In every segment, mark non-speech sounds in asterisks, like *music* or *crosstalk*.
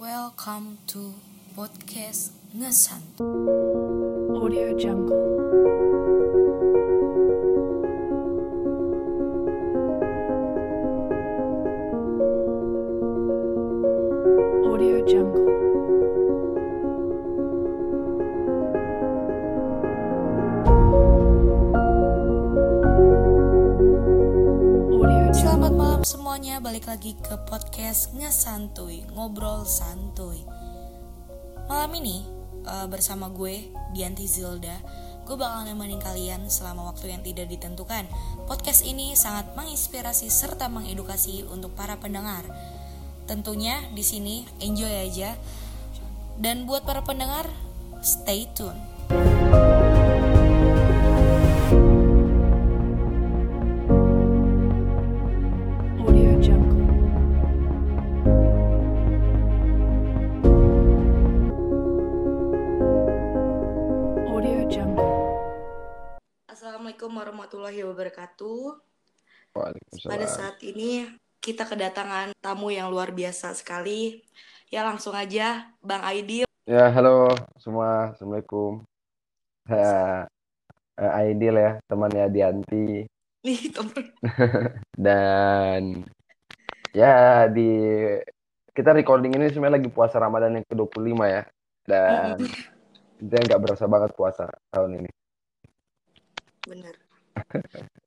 Welcome to podcast Ngesan. Audio Jungle. Balik lagi ke podcast Ngesantuy, ngobrol santuy. Malam ini eh, bersama gue Dianti Zilda, gue bakal nemenin kalian selama waktu yang tidak ditentukan. Podcast ini sangat menginspirasi serta mengedukasi untuk para pendengar. Tentunya di sini enjoy aja. Dan buat para pendengar, stay tune. Ini kita kedatangan tamu yang luar biasa sekali. Ya langsung aja Bang Aidil. Ya, halo semua. Assalamualaikum. Eh, Aidil ya, temannya Dianti. *laughs* *laughs* Dan ya di kita recording ini sebenarnya lagi puasa Ramadan yang ke-25 ya. Dan dia nggak berasa banget puasa tahun ini. Bener.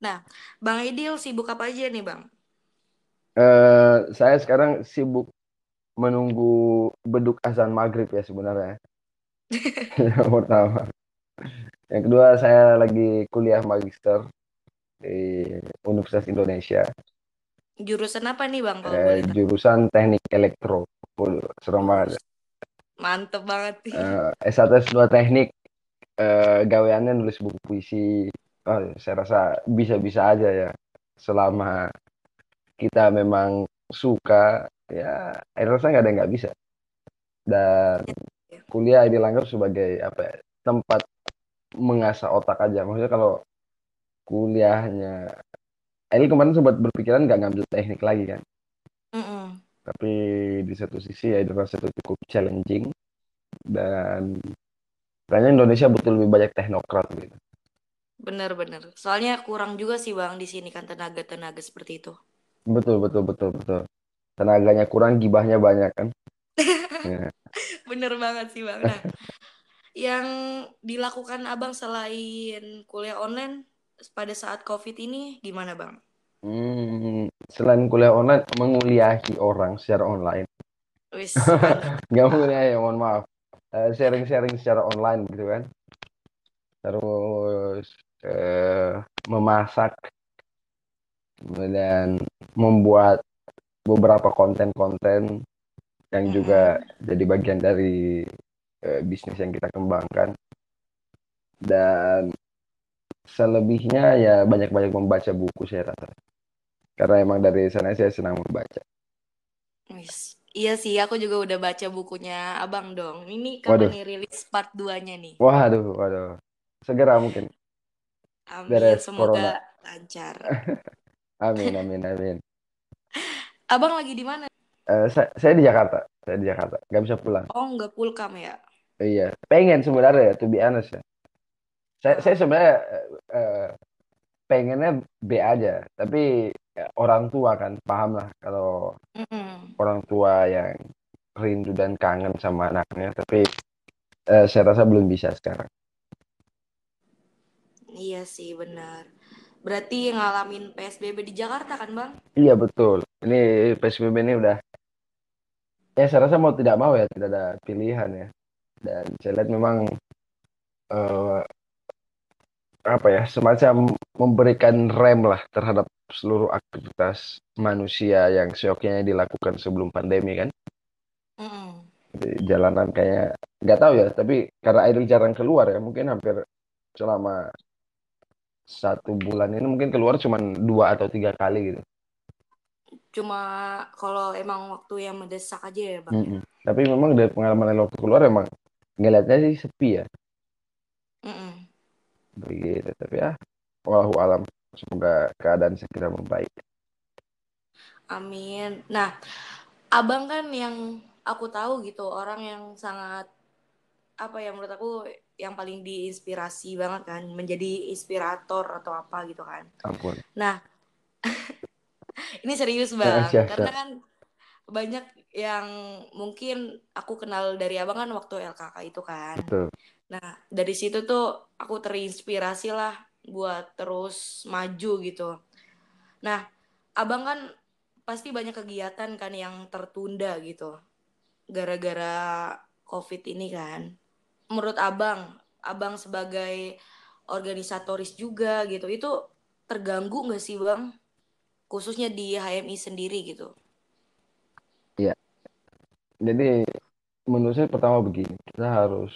Nah, Bang Aidil sibuk apa aja nih Bang? Eh, saya sekarang sibuk menunggu beduk azan maghrib ya sebenarnya. Yang *laughs* pertama. Yang kedua saya lagi kuliah magister di Universitas Indonesia. Jurusan apa nih Bang Eh, jurusan teknik elektro. Waduh, serem banget. Mantep banget nih. Eh, S1 S2 teknik eh, gaweannya nulis buku puisi. Oh, saya rasa bisa-bisa aja ya. Selama kita memang suka, ya saya rasa nggak ada yang nggak bisa. Dan kuliah dianggap sebagai apa ya, tempat mengasah otak aja. Maksudnya kalau kuliahnya, Eli kemarin sempat berpikiran nggak ngambil teknik lagi kan. Mm-mm. Tapi di satu sisi ya itu rasa itu cukup challenging dan kayaknya Indonesia butuh lebih banyak teknokrat gitu. Bener-bener. Soalnya kurang juga sih Bang di sini kan tenaga-tenaga seperti itu. Betul betul betul betul. Tenaganya kurang, gibahnya banyak kan. *laughs* Ya. Bener banget sih Bang. Nah, yang dilakukan Abang selain kuliah online pada saat COVID ini gimana Bang? Hmm, selain kuliah online, menguliahi orang secara online. Wis. *laughs* Nggak menguliahi, ya, mohon maaf. Eh, sharing-sharing secara online gitu kan. Terus eh, memasak, kemudian membuat beberapa konten-konten yang juga jadi bagian dari eh, bisnis yang kita kembangkan. Dan selebihnya ya banyak-banyak membaca buku saya rasa. Karena emang dari sana saya senang membaca. Wis. Iya sih, aku juga udah baca bukunya Abang dong. Ini kapan Waduh. nih rilis part 2-nya nih? Waduh, waduh. Segera mungkin. Amin, Beres semoga corona. lancar. *laughs* Amin, amin, amin. Abang lagi di mana? Eh, saya, saya di Jakarta. Saya di Jakarta. Nggak bisa pulang. Oh, nggak pulkam ya? Iya. Pengen sebenarnya, to be honest ya. Saya, saya sebenarnya eh, eh, pengennya B aja. Tapi ya, orang tua kan paham lah kalau Mm-mm. orang tua yang rindu dan kangen sama anaknya. Tapi eh, saya rasa belum bisa sekarang. Iya sih, benar. Berarti ngalamin PSBB di Jakarta kan, Bang? Iya betul. Ini PSBB ini udah ya saya rasa mau tidak mau ya tidak ada pilihan ya. Dan saya lihat memang eh, apa ya semacam memberikan rem lah terhadap seluruh aktivitas manusia yang seyogyanya dilakukan sebelum pandemi kan. Mm-mm. Di jalanan kayak nggak tahu ya, tapi karena Idol jarang keluar ya, mungkin hampir selama satu bulan ini mungkin keluar cuma dua atau tiga kali gitu. Cuma kalau emang waktu yang mendesak aja ya, Bang. Mm-mm. Tapi memang dari pengalaman yang waktu keluar emang ngeliatnya sih sepi ya Mm-mm. begitu tapi ya wallahu alam semoga keadaan segera membaik Amin. Nah, Abang kan yang aku tahu gitu orang yang sangat apa ya menurut aku yang paling diinspirasi banget kan menjadi inspirator atau apa gitu kan. Ampun. Nah *laughs* ini serius Eh, *laughs* bang siap, karena kan banyak yang mungkin aku kenal dari abang kan waktu LKK itu kan. Betul. Nah dari situ tuh aku terinspirasi lah buat terus maju gitu. Nah abang kan pasti banyak kegiatan kan yang tertunda gitu gara-gara covid ini kan menurut abang abang sebagai organisatoris juga gitu itu terganggu nggak sih bang? Khususnya di HMI sendiri gitu. Jadi menurut saya pertama begini kita harus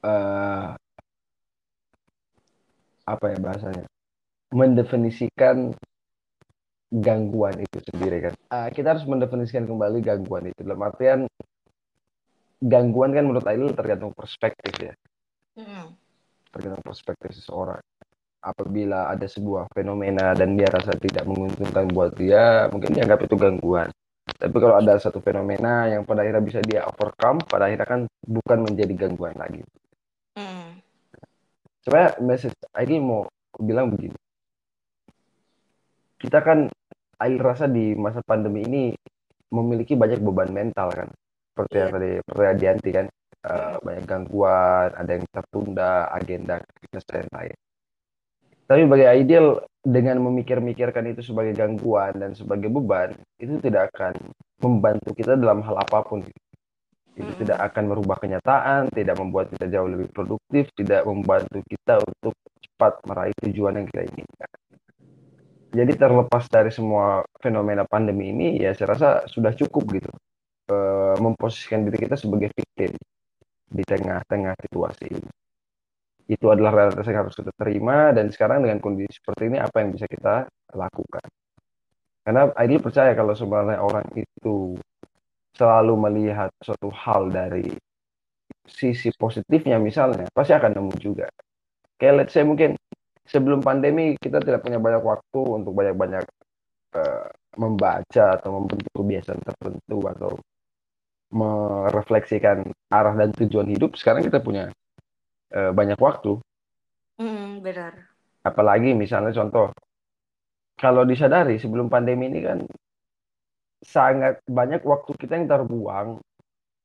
eh apa ya bahasanya? Mendefinisikan gangguan itu sendiri kan. Eh, kita harus mendefinisikan kembali gangguan itu. Dalam artian gangguan kan menurut Aidil tergantung perspektif ya. Mm-mm. tergantung perspektif seseorang. Apabila ada sebuah fenomena dan dia rasa tidak menguntungkan buat dia mungkin dianggap itu gangguan. Tapi kalau ada satu fenomena yang pada akhirnya bisa dia overcome pada akhirnya kan bukan menjadi gangguan lagi. Mm-mm. sebenarnya message Aidil mau bilang begini. Kita kan Aidil rasa di masa pandemi ini memiliki banyak beban mental kan seperti yang tadi pertanyaan Dianti kan Eh, banyak gangguan ada yang tertunda agenda aktivitas dan lain tapi bagi Aidil dengan memikir-mikirkan itu sebagai gangguan dan sebagai beban itu tidak akan membantu kita dalam hal apa pun. Itu Mm-mm. tidak akan merubah kenyataan tidak membuat kita jauh lebih produktif tidak membantu kita untuk cepat meraih tujuan yang kita inginkan. Jadi terlepas dari semua fenomena pandemi ini ya saya rasa sudah cukup gitu eh, memposisikan diri kita sebagai victim di tengah-tengah situasi. Ini itu adalah realitas yang harus kita terima dan sekarang dengan kondisi seperti ini apa yang bisa kita lakukan? Karena Aidil percaya kalau sebenarnya orang itu selalu melihat suatu hal dari sisi positifnya misalnya pasti akan nemu juga. Kayak let's say mungkin sebelum pandemi kita tidak punya banyak waktu untuk banyak-banyak eh, membaca atau membentuk kebiasaan tertentu atau merefleksikan arah dan tujuan hidup sekarang kita punya eh, banyak waktu. Mm-mm, benar. Apalagi misalnya contoh kalau disadari sebelum pandemi ini kan sangat banyak waktu kita yang terbuang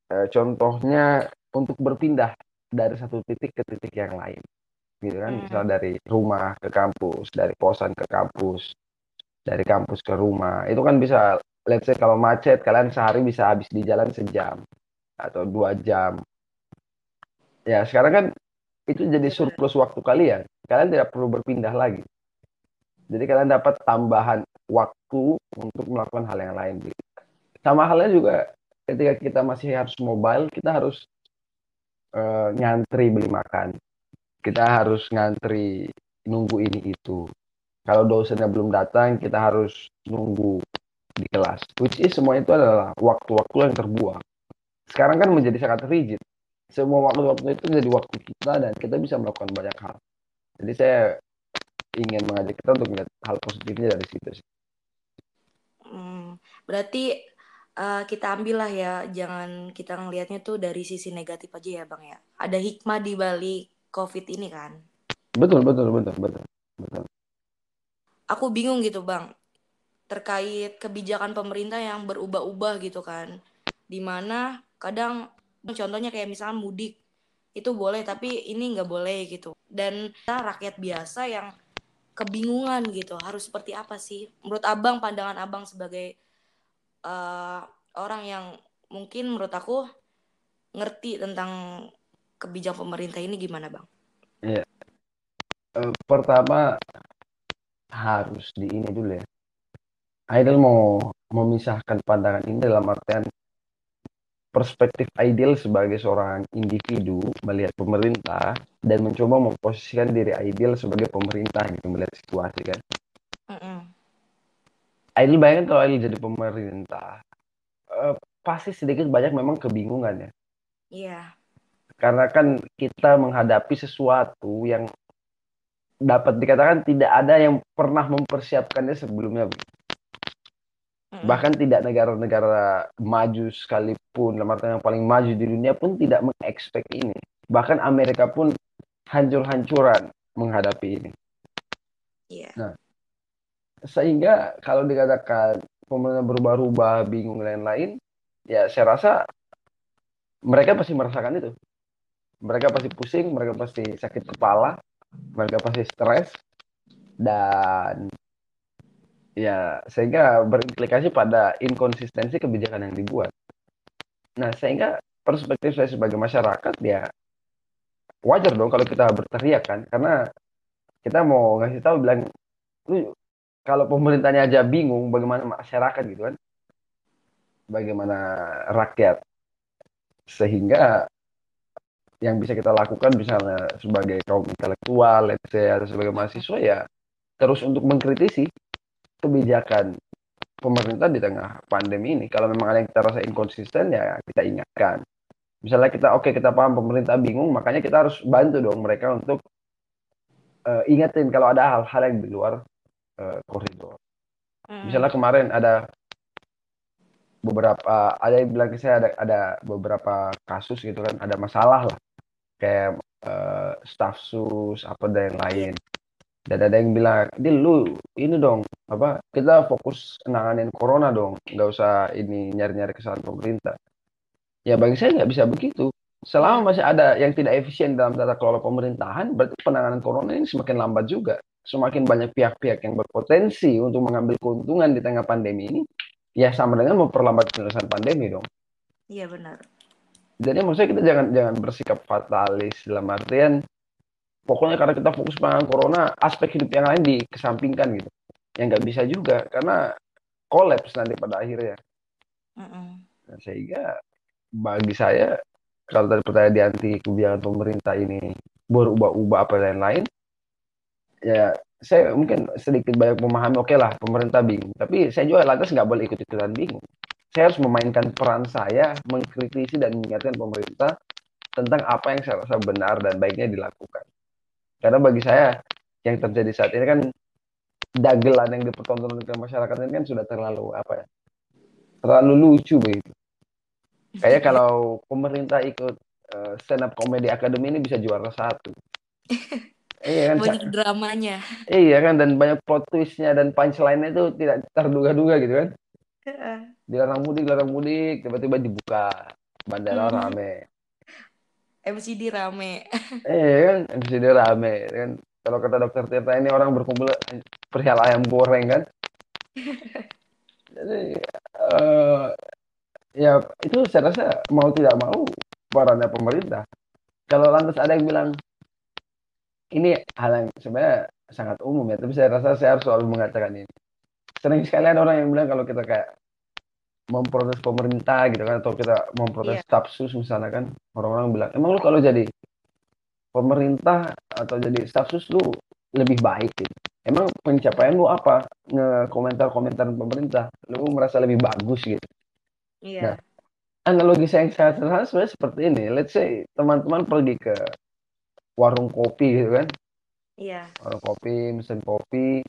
Eh, contohnya untuk berpindah dari satu titik ke titik yang lain. Gitu kan Hmm. misal dari rumah ke kampus dari kosan ke kampus dari kampus ke rumah. Itu kan bisa let's say kalau macet kalian sehari bisa habis di jalan sejam atau dua jam. Ya sekarang kan itu jadi surplus waktu kalian. Kalian tidak perlu berpindah lagi. Jadi kalian dapat tambahan waktu untuk melakukan hal yang lain sama halnya juga ketika kita masih harus mobile kita harus eh, ngantri beli makan. Kita harus ngantri nunggu ini itu. Kalau dosennya belum datang kita harus nunggu di kelas which is semua itu adalah waktu-waktu yang terbuang sekarang kan menjadi sangat rigid semua waktu-waktu itu jadi waktu kita dan kita bisa melakukan banyak hal jadi saya ingin mengajak kita untuk melihat hal positifnya dari situ sih. Hmm, berarti eh, kita ambil lah ya, jangan kita ngelihatnya tuh dari sisi negatif aja ya Bang ya. Ada hikmah di balik COVID ini kan. betul betul betul betul betul Aku bingung gitu Bang, terkait kebijakan pemerintah yang berubah-ubah gitu kan. Di mana kadang contohnya kayak misalnya mudik itu boleh tapi ini nggak boleh gitu. Dan kita rakyat biasa yang kebingungan gitu harus seperti apa sih? Menurut Abang, pandangan Abang sebagai eh, orang yang mungkin menurut aku ngerti tentang kebijakan pemerintah ini gimana bang? Eh, pertama harus di ini dulu ya Aidil mau memisahkan pandangan ini dalam artian perspektif Aidil sebagai seorang individu melihat pemerintah dan mencoba memposisikan diri Aidil sebagai pemerintah gitu melihat situasi kan Mm-mm. Aidil bayangkan kalau Aidil jadi pemerintah eh, pasti sedikit banyak memang kebingungan ya Iya, karena kan kita menghadapi sesuatu yang dapat dikatakan tidak ada yang pernah mempersiapkannya sebelumnya. Mm-mm. bahkan tidak negara-negara maju sekalipun, dalam artian yang paling maju di dunia pun tidak mengekspek ini. Bahkan Amerika pun hancur-hancuran menghadapi ini. Iya. Sehingga kalau dikatakan pemerintah berubah-ubah, bingung lain-lain, ya saya rasa mereka pasti merasakan itu. Mereka pasti pusing, mereka pasti sakit kepala, mereka pasti stres, dan ya sehingga berimplikasi pada inkonsistensi kebijakan yang dibuat. Nah, sehingga perspektif saya sebagai masyarakat ya wajar dong kalau kita berteriak kan, karena kita mau ngasih tahu bilang lu kalau pemerintahnya aja bingung bagaimana masyarakat gitu kan? Bagaimana rakyat. Sehingga yang bisa kita lakukan misalnya sebagai kaum intelektual let's say atau sebagai mahasiswa ya terus untuk mengkritisi kebijakan pemerintah di tengah pandemi ini kalau memang ada yang kita rasa inkonsisten ya kita ingatkan. Misalnya kita oke kita paham pemerintah bingung makanya kita harus bantu dong mereka untuk eh, ingetin kalau ada hal-hal yang di luar eh, koridor. Mm-mm. misalnya kemarin ada beberapa ada yang bilang ke saya ada ada beberapa kasus gitu kan ada masalah lah. Kayak eh, staf sus apa dan yang lain dan ada yang bilang dia lu ini dong apa kita fokus nanganin corona dong nggak usah ini nyari-nyari kesalahan pemerintah. Ya bagi saya nggak bisa begitu. Selama masih ada yang tidak efisien dalam tata kelola pemerintahan berarti penanganan corona ini semakin lambat juga. Semakin banyak pihak-pihak yang berpotensi untuk mengambil keuntungan di tengah pandemi ini ya sama dengan memperlambat penyelesaian pandemi dong. Iya benar. jadi maksudnya kita jangan jangan bersikap fatalis dalam artian pokoknya karena kita fokus penanganan corona aspek hidup yang lain dikesampingkan gitu. Yang nggak bisa juga karena kolaps nanti pada akhirnya. Mm-mm. Nah, sehingga bagi saya kalau tadi pertanyaan di anti kebijakan pemerintah ini berubah-ubah apa lain-lain ya saya mungkin sedikit banyak memahami oke lah pemerintah bingung. Tapi saya juga lantas nggak boleh ikut-ikutan bingung. Saya harus memainkan peran saya mengkritisi dan mengingatkan pemerintah tentang apa yang saya rasa benar dan baiknya dilakukan karena bagi saya yang terjadi saat ini kan dagelan yang dipertontonkan masyarakat ini kan sudah terlalu apa ya terlalu lucu begitu Kayaknya *laughs* kalau pemerintah ikut eh, stand up comedy academy ini bisa juara satu. *laughs* Iya kan, Banyak dramanya. iya kan dan banyak plot twistnya dan punchline-nya itu tidak terduga-duga gitu kan. Dilarang mudik, dilarang mudik, tiba-tiba dibuka bandara Mhm. rame. MCD *laughs* rame. Iya kan, MCD rame kan. Kalau kata dokter Tirta ini orang berkumpul perihal ayam goreng kan. Jadi eh, ya itu saya rasa mau tidak mau perannya pemerintah. Kalau lantas ada yang bilang ini hal yang sebenarnya sangat umum ya, tapi saya rasa saya harus selalu mengatakan ini. Sering sekali ada orang yang bilang kalau kita kayak memprotes pemerintah gitu kan atau kita memprotes Iya. staf sus misalnya kan orang-orang bilang emang lu kalau jadi pemerintah atau jadi staf sus lu lebih baik gitu. Emang pencapaian lu apa? Nge-komentar-komentar pemerintah. Lu merasa lebih bagus gitu. Iya. Analogi saya yang sangat sederhana sebenarnya seperti ini. Let's say teman-teman pergi ke warung kopi gitu kan. Iya. Warung kopi, mesin kopi.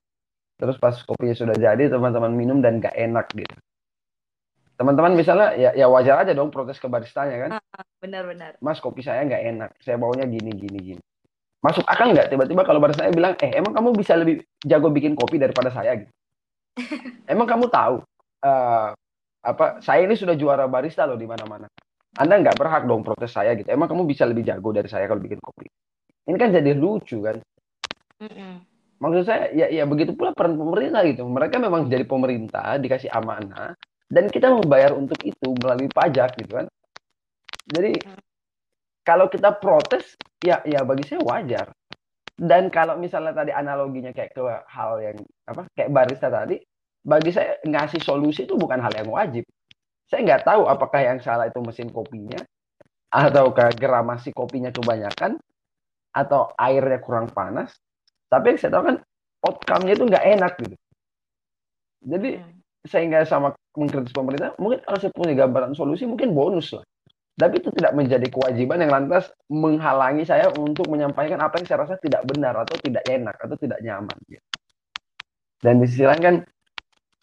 Terus pas kopinya sudah jadi, teman-teman minum dan gak enak gitu. Teman-teman misalnya ya, ya wajar aja dong protes ke baristanya kan. Benar-benar. Mas kopi saya nggak enak, saya baunya gini gini gini. Masuk akal nggak tiba-tiba kalau baristanya bilang, eh emang kamu bisa lebih jago bikin kopi daripada saya gitu. *laughs* Emang kamu tahu eh, apa saya ini sudah juara barista loh di mana-mana. Anda nggak berhak dong protes saya gitu. Emang kamu bisa lebih jago dari saya kalau bikin kopi. Ini kan jadi lucu kan. Mm-mm. Maksud saya ya ya begitu pula peran pemerintah gitu. Mereka memang jadi pemerintah dikasih amanah dan kita membayar untuk itu melalui pajak gitu kan. Jadi kalau kita protes ya ya bagi saya wajar. Dan kalau misalnya tadi analoginya kayak ke hal yang apa kayak barista tadi, bagi saya ngasih solusi itu bukan hal yang wajib. Saya nggak tahu apakah yang salah itu mesin kopinya ataukah gramasi kopinya kebanyakan atau airnya kurang panas. Tapi yang saya tahu kan outcome-nya itu nggak enak gitu. Jadi Mm. Saya nggak sama mengkritis pemerintah, mungkin kalau saya punya gambaran solusi mungkin bonus lah. Tapi itu tidak menjadi kewajiban yang lantas menghalangi saya untuk menyampaikan apa yang saya rasa tidak benar atau tidak enak atau tidak nyaman. gitu. Dan di sisi lain kan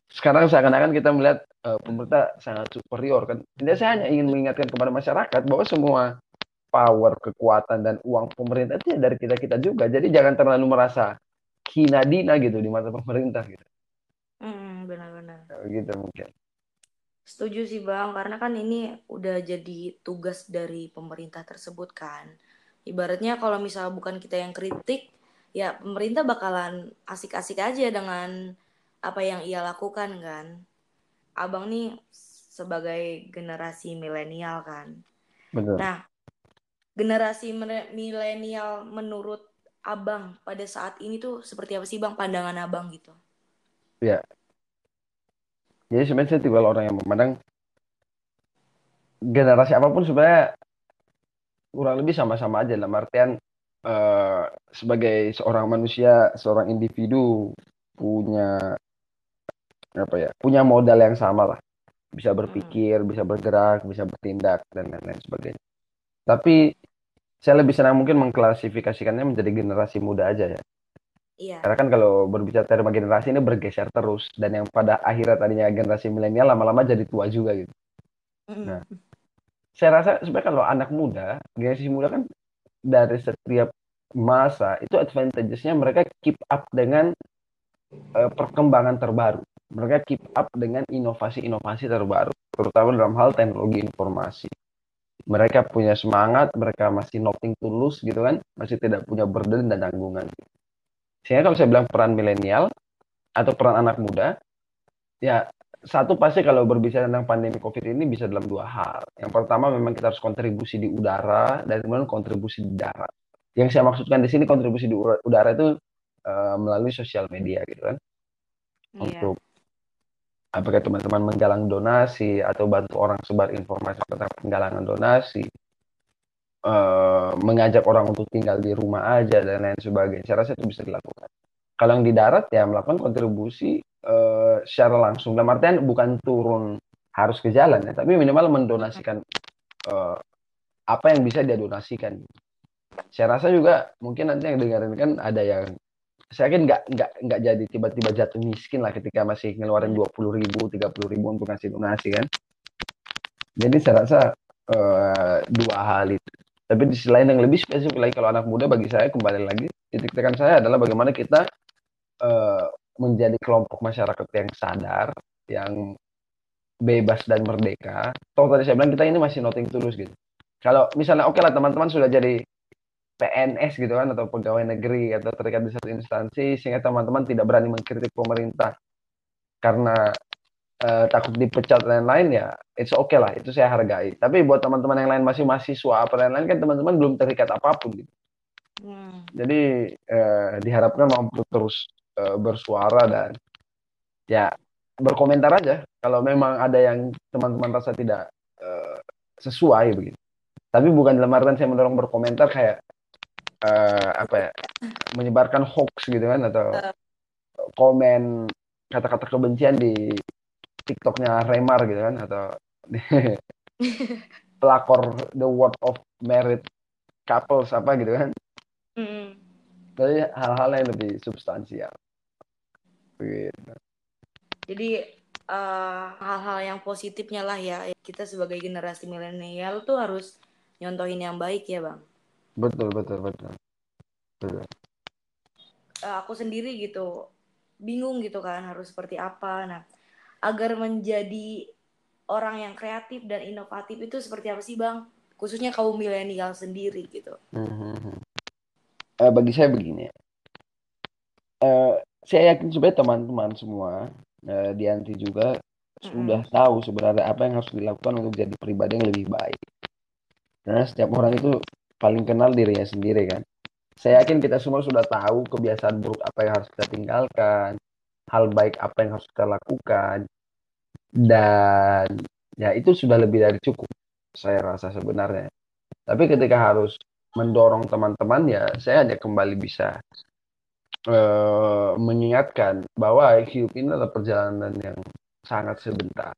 sekarang seakan-akan kita melihat uh, pemerintah sangat superior kan. Tidak saya hanya ingin mengingatkan kepada masyarakat bahwa semua power, kekuatan dan uang pemerintah itu ya dari kita kita juga. Jadi jangan terlalu merasa hina dina gitu di mata pemerintah gitu. Hmm, benar-benar. Gitu mungkin. Setuju sih Bang, karena kan ini udah jadi tugas dari pemerintah tersebut kan. Ibaratnya kalau misalnya bukan kita yang kritik, ya pemerintah bakalan asik-asik aja dengan apa yang ia lakukan kan. Abang nih sebagai generasi milenial kan. Betul. Nah, generasi milenial menurut abang pada saat ini tuh seperti apa sih bang pandangan abang gitu? Ya. Jadi sebenarnya saya tipe orang yang memandang generasi apa pun sebenarnya kurang lebih sama-sama aja dalam artian uh, sebagai seorang manusia, seorang individu punya apa ya, punya modal yang sama lah. Bisa berpikir, hmm. bisa bergerak, bisa bertindak dan lain-lain sebagainya. Tapi saya lebih senang mungkin mengklasifikasikannya menjadi generasi muda aja ya. Iya. Karena kan kalau berbicara terma generasi ini bergeser terus dan yang pada akhirnya tadinya generasi milenial lama-lama jadi tua juga gitu. Mm. Nah, saya rasa sebenarnya kalau anak muda, generasi muda kan dari setiap masa itu advantages-nya mereka keep up dengan uh, perkembangan terbaru. Mereka keep up dengan inovasi-inovasi terbaru, terutama dalam hal teknologi informasi. Mereka punya semangat, mereka masih nothing to lose gitu kan, masih tidak punya burden dan tanggungan. Sehingga kalau saya bilang peran milenial atau peran anak muda, ya satu pasti kalau berbicara tentang pandemi COVID ini bisa dalam dua hal. Yang pertama memang kita harus kontribusi di udara dan kemudian kontribusi di darat. Yang saya maksudkan di sini kontribusi di udara itu uh, melalui sosial media gitu kan. Yeah. Untuk apakah teman-teman menggalang donasi atau bantu orang sebar informasi tentang penggalangan donasi uh, mengajak orang untuk tinggal di rumah aja dan lain sebagainya. Saya rasa itu bisa dilakukan. Kalau yang di darat ya melakukan kontribusi uh, secara langsung. Dalam artian bukan turun harus ke jalan ya, tapi minimal mendonasikan uh, apa yang bisa dia donasikan. Saya rasa juga mungkin nanti yang dengerin kan ada yang saya kan nggak nggak nggak jadi tiba-tiba jatuh miskin lah ketika masih ngeluarin dua puluh ribu, tiga puluh ribu untuk ngasih donasi kan. Jadi saya rasa uh, dua hal itu. Tapi di sisi lain yang lebih spesifik lagi kalau anak muda bagi saya kembali lagi titik tekan saya adalah bagaimana kita uh, menjadi kelompok masyarakat yang sadar, yang bebas dan merdeka. Toh tadi saya bilang kita ini masih nothing tulus gitu. Kalau misalnya oke okay lah teman-teman sudah jadi PNS gitu kan atau pegawai negeri atau terikat di satu instansi sehingga teman-teman tidak berani mengkritik pemerintah karena uh, takut dipecat dan lain-lain ya it's okay lah itu saya hargai. Tapi buat teman-teman yang lain masih mahasiswa apa dan lain kan teman-teman belum terikat apa pun gitu. Hmm. jadi uh, diharapkan mampu terus uh, bersuara dan ya berkomentar aja. Kalau memang ada yang teman-teman rasa tidak uh, sesuai begitu. Tapi bukan dalam artian saya mendorong berkomentar kayak uh, apa ya menyebarkan hoax gitu kan atau komen kata-kata kebencian di TikToknya Remar gitu kan atau *laughs* pelakor the word of married couples apa gitu kan. Mm. Jadi hal-hal yang lebih substansial. Begitu. Jadi eh, hal-hal yang positifnya lah ya kita sebagai generasi milenial tuh harus nyontohin yang baik ya bang. Betul betul betul. Betul. Uh, aku sendiri gitu bingung gitu kan harus seperti apa. Nah agar menjadi orang yang kreatif dan inovatif itu seperti apa sih bang? Khususnya kaum milenial sendiri gitu. Hmm. Uh, bagi saya begini, uh, saya yakin sebenarnya teman-teman semua uh, di anti juga hmm. sudah tahu sebenarnya apa yang harus dilakukan untuk jadi pribadi yang lebih baik. Karena setiap orang itu paling kenal dirinya sendiri kan. Saya yakin kita semua sudah tahu kebiasaan buruk apa yang harus kita tinggalkan, hal baik apa yang harus kita lakukan. Dan ya itu sudah lebih dari cukup saya rasa sebenarnya. Tapi ketika harus mendorong teman-teman ya saya hanya kembali bisa uh, mengingatkan bahwa hidup ini adalah perjalanan yang sangat sebentar.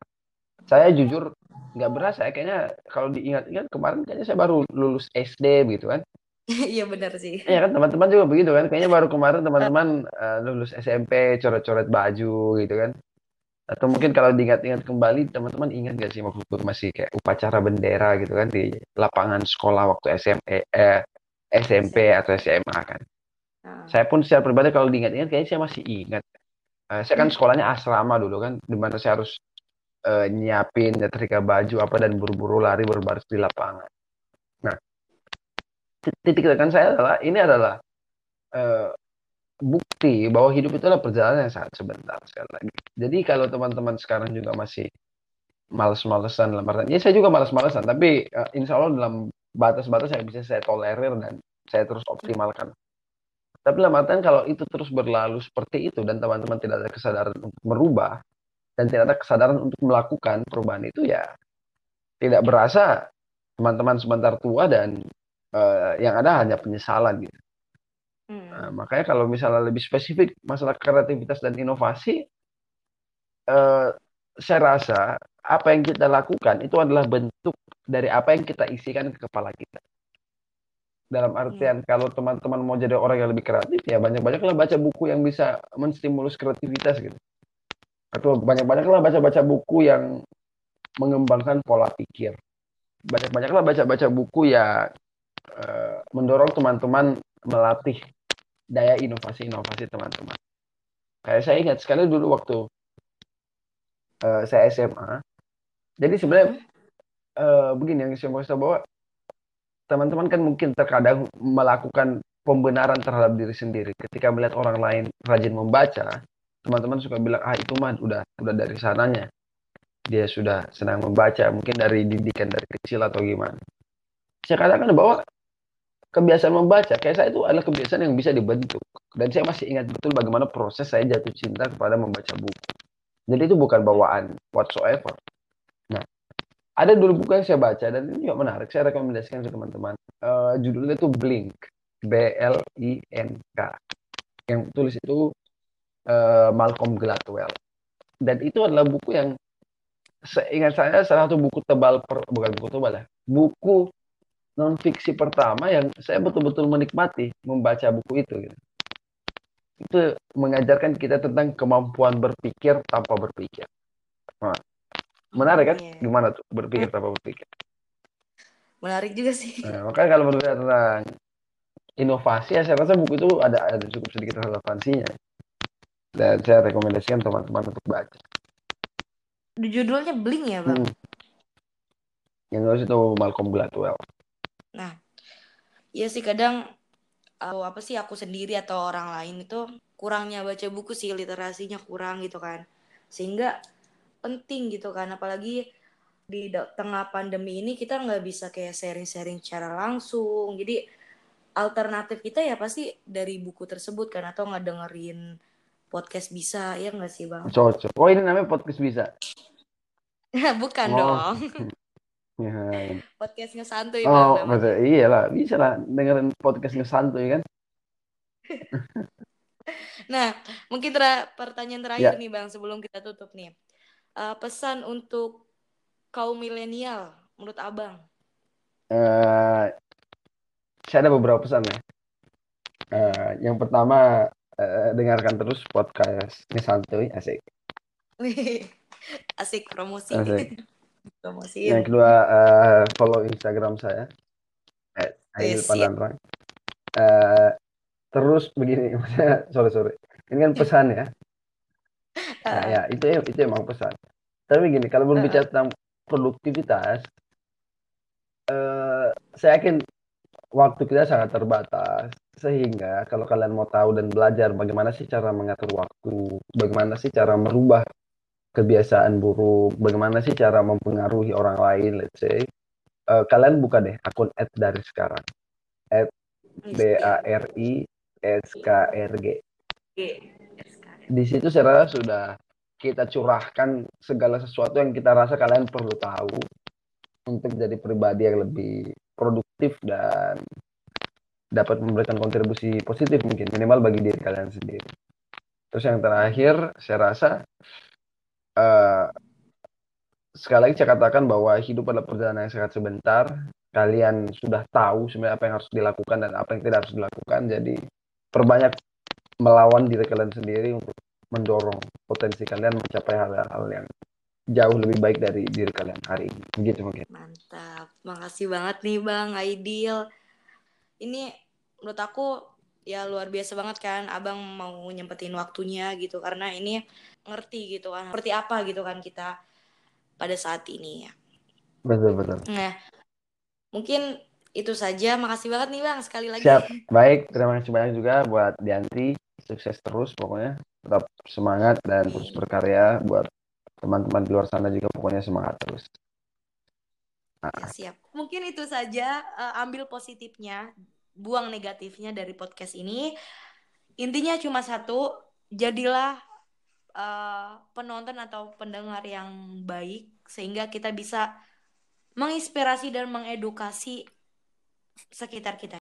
Saya jujur nggak berasa kayaknya kalau diingat-ingat kemarin kayaknya saya baru lulus SD gitu kan *laughs* Iya benar sih. Iya kan teman-teman juga begitu kan. Kayaknya baru kemarin teman-teman uh, lulus SMP coret-coret baju gitu kan. Atau mungkin kalau diingat-ingat kembali, teman-teman ingat gak sih waktu masih kayak upacara bendera gitu kan di lapangan sekolah waktu SMP, eh, SMP atau SMA kan. Nah, Saya pun secara pribadi kalau diingat-ingat kayaknya saya masih ingat. Eh, saya kan sekolahnya asrama dulu kan, di mana saya harus eh, nyiapin nyetrika baju apa dan buru-buru lari berbaris di lapangan. Titik tekan saya adalah ini adalah eh, bukti bahwa hidup itu adalah perjalanan yang sangat sebentar sekali lagi. Jadi kalau teman-teman sekarang juga masih males-malesan dalam artian, ya saya juga males-malesan, tapi eh, insya Allah dalam batas-batas yang bisa saya tolerir dan saya terus optimalkan. Tapi dalam artian kalau itu terus berlalu seperti itu dan teman-teman tidak ada kesadaran untuk merubah dan tidak ada kesadaran untuk melakukan perubahan itu ya tidak berasa teman-teman sebentar tua dan eh, yang ada hanya penyesalan gitu. hmm. Nah, makanya kalau misalnya lebih spesifik masalah kreativitas dan inovasi, eh, saya rasa apa yang kita lakukan itu adalah bentuk dari apa yang kita isikan ke kepala kita. Dalam artian kalau teman-teman mau jadi orang yang lebih kreatif ya banyak-banyaklah baca buku yang bisa menstimulus kreativitas gitu. Atau banyak-banyaklah baca-baca buku yang mengembangkan pola pikir. Banyak-banyaklah baca-baca buku yang eh, mendorong teman-teman melatih daya inovasi-inovasi teman-teman. Kayak saya ingat sekali dulu waktu eh, saya SMA. Jadi sebenarnya eh, begini yang saya mau bahwa teman-teman kan mungkin terkadang melakukan pembenaran terhadap diri sendiri. Ketika melihat orang lain rajin membaca, teman-teman suka bilang, ah itu mah udah udah dari sananya. Dia sudah senang membaca, mungkin dari didikan dari kecil atau gimana. Saya katakan bahwa kebiasaan membaca kayak saya itu adalah kebiasaan yang bisa dibentuk. Dan saya masih ingat betul bagaimana proses saya jatuh cinta kepada membaca buku. Jadi itu bukan bawaan whatsoever. Nah, ada dulu buku yang saya baca dan ini juga menarik. Saya rekomendasikan ke teman-teman. Eh, judulnya itu Blink, B L I N K. Yang tulis itu eh, Malcolm Gladwell. Dan itu adalah buku yang seingat saya salah satu buku tebal per- bukan buku tebal ya. Buku non fiksi pertama yang saya betul-betul menikmati membaca buku itu gitu. Itu mengajarkan kita tentang kemampuan berpikir tanpa berpikir. Nah, menarik kan? Iya. Gimana tuh berpikir tanpa berpikir? Menarik juga sih. Nah, makanya kalau berbicara tentang inovasi ya saya rasa buku itu ada ada cukup sedikit relevansinya. Dan saya rekomendasikan teman-teman untuk baca. Judulnya Blink ya, Bang? Hmm. Yang nulis itu Malcolm Gladwell. Nah, ya sih kadang atau apa sih aku sendiri atau orang lain itu kurangnya baca buku sih literasinya kurang gitu kan. Sehingga penting gitu kan apalagi di tengah pandemi ini kita nggak bisa kayak sharing-sharing secara langsung. Jadi alternatif kita ya pasti dari buku tersebut kan atau nggak dengerin podcast bisa ya nggak sih bang? Cocok. Oh ini namanya podcast bisa. *laughs* Bukan Oh. dong. *laughs* Ya. Podcast ngesantuy Oh, bang namanya. maksudnya iyalah, bisa lah dengerin podcast ngesantuy kan. *laughs* Nah, mungkin tera- pertanyaan terakhir Ya. nih Bang sebelum kita tutup nih. Eh, pesan untuk kaum milenial menurut Abang. Eh, saya ada beberapa pesan ya. Eh, yang pertama eh, dengarkan terus podcast ngesantuy asik. *laughs* Asik promosi. Asik. *laughs* Promosiin. Yang kedua eh, follow Instagram saya Aidil siap. Pandanrang. Eh, terus begini, *laughs* sorry sorry. Ini kan pesan ya. *laughs* Nah, ya itu itu emang pesan. Tapi gini, kalau berbicara *laughs* tentang produktivitas, eh, saya yakin waktu kita sangat terbatas. Sehingga kalau kalian mau tahu dan belajar bagaimana sih cara mengatur waktu, bagaimana sih cara merubah kebiasaan buruk, bagaimana sih cara mempengaruhi orang lain, let's say, eh, kalian buka deh akun ad dari sekarang. B A R I S K R G. Di situ saya rasa sudah kita curahkan segala sesuatu yang kita rasa kalian perlu tahu untuk jadi pribadi yang lebih produktif dan dapat memberikan kontribusi positif mungkin minimal bagi diri kalian sendiri. Terus yang terakhir saya rasa eh, sekali lagi saya katakan bahwa hidup adalah perjalanan yang sangat sebentar. Kalian sudah tahu sebenarnya apa yang harus dilakukan dan apa yang tidak harus dilakukan. Jadi perbanyak melawan diri kalian sendiri untuk mendorong potensi kalian mencapai hal-hal yang jauh lebih baik dari diri kalian hari ini. Begitu mungkin. Mantap. Makasih banget nih Bang Aidil. Ini menurut aku ya luar biasa banget kan Abang mau nyempetin waktunya gitu karena ini ngerti gitu kan. Seperti apa gitu kan kita pada saat ini ya. Betul betul. Nah, mungkin itu saja. Makasih banget nih Bang sekali lagi. Siap. Baik, terima kasih banyak juga buat Dianti. Sukses terus pokoknya. Tetap semangat dan terus berkarya buat teman-teman di luar sana juga pokoknya semangat terus. Nah, Ya, siap. Mungkin itu saja eh, ambil positifnya, buang negatifnya dari podcast ini. Intinya cuma satu, jadilah eh, penonton atau pendengar yang baik sehingga kita bisa menginspirasi dan mengedukasi sekitar kita.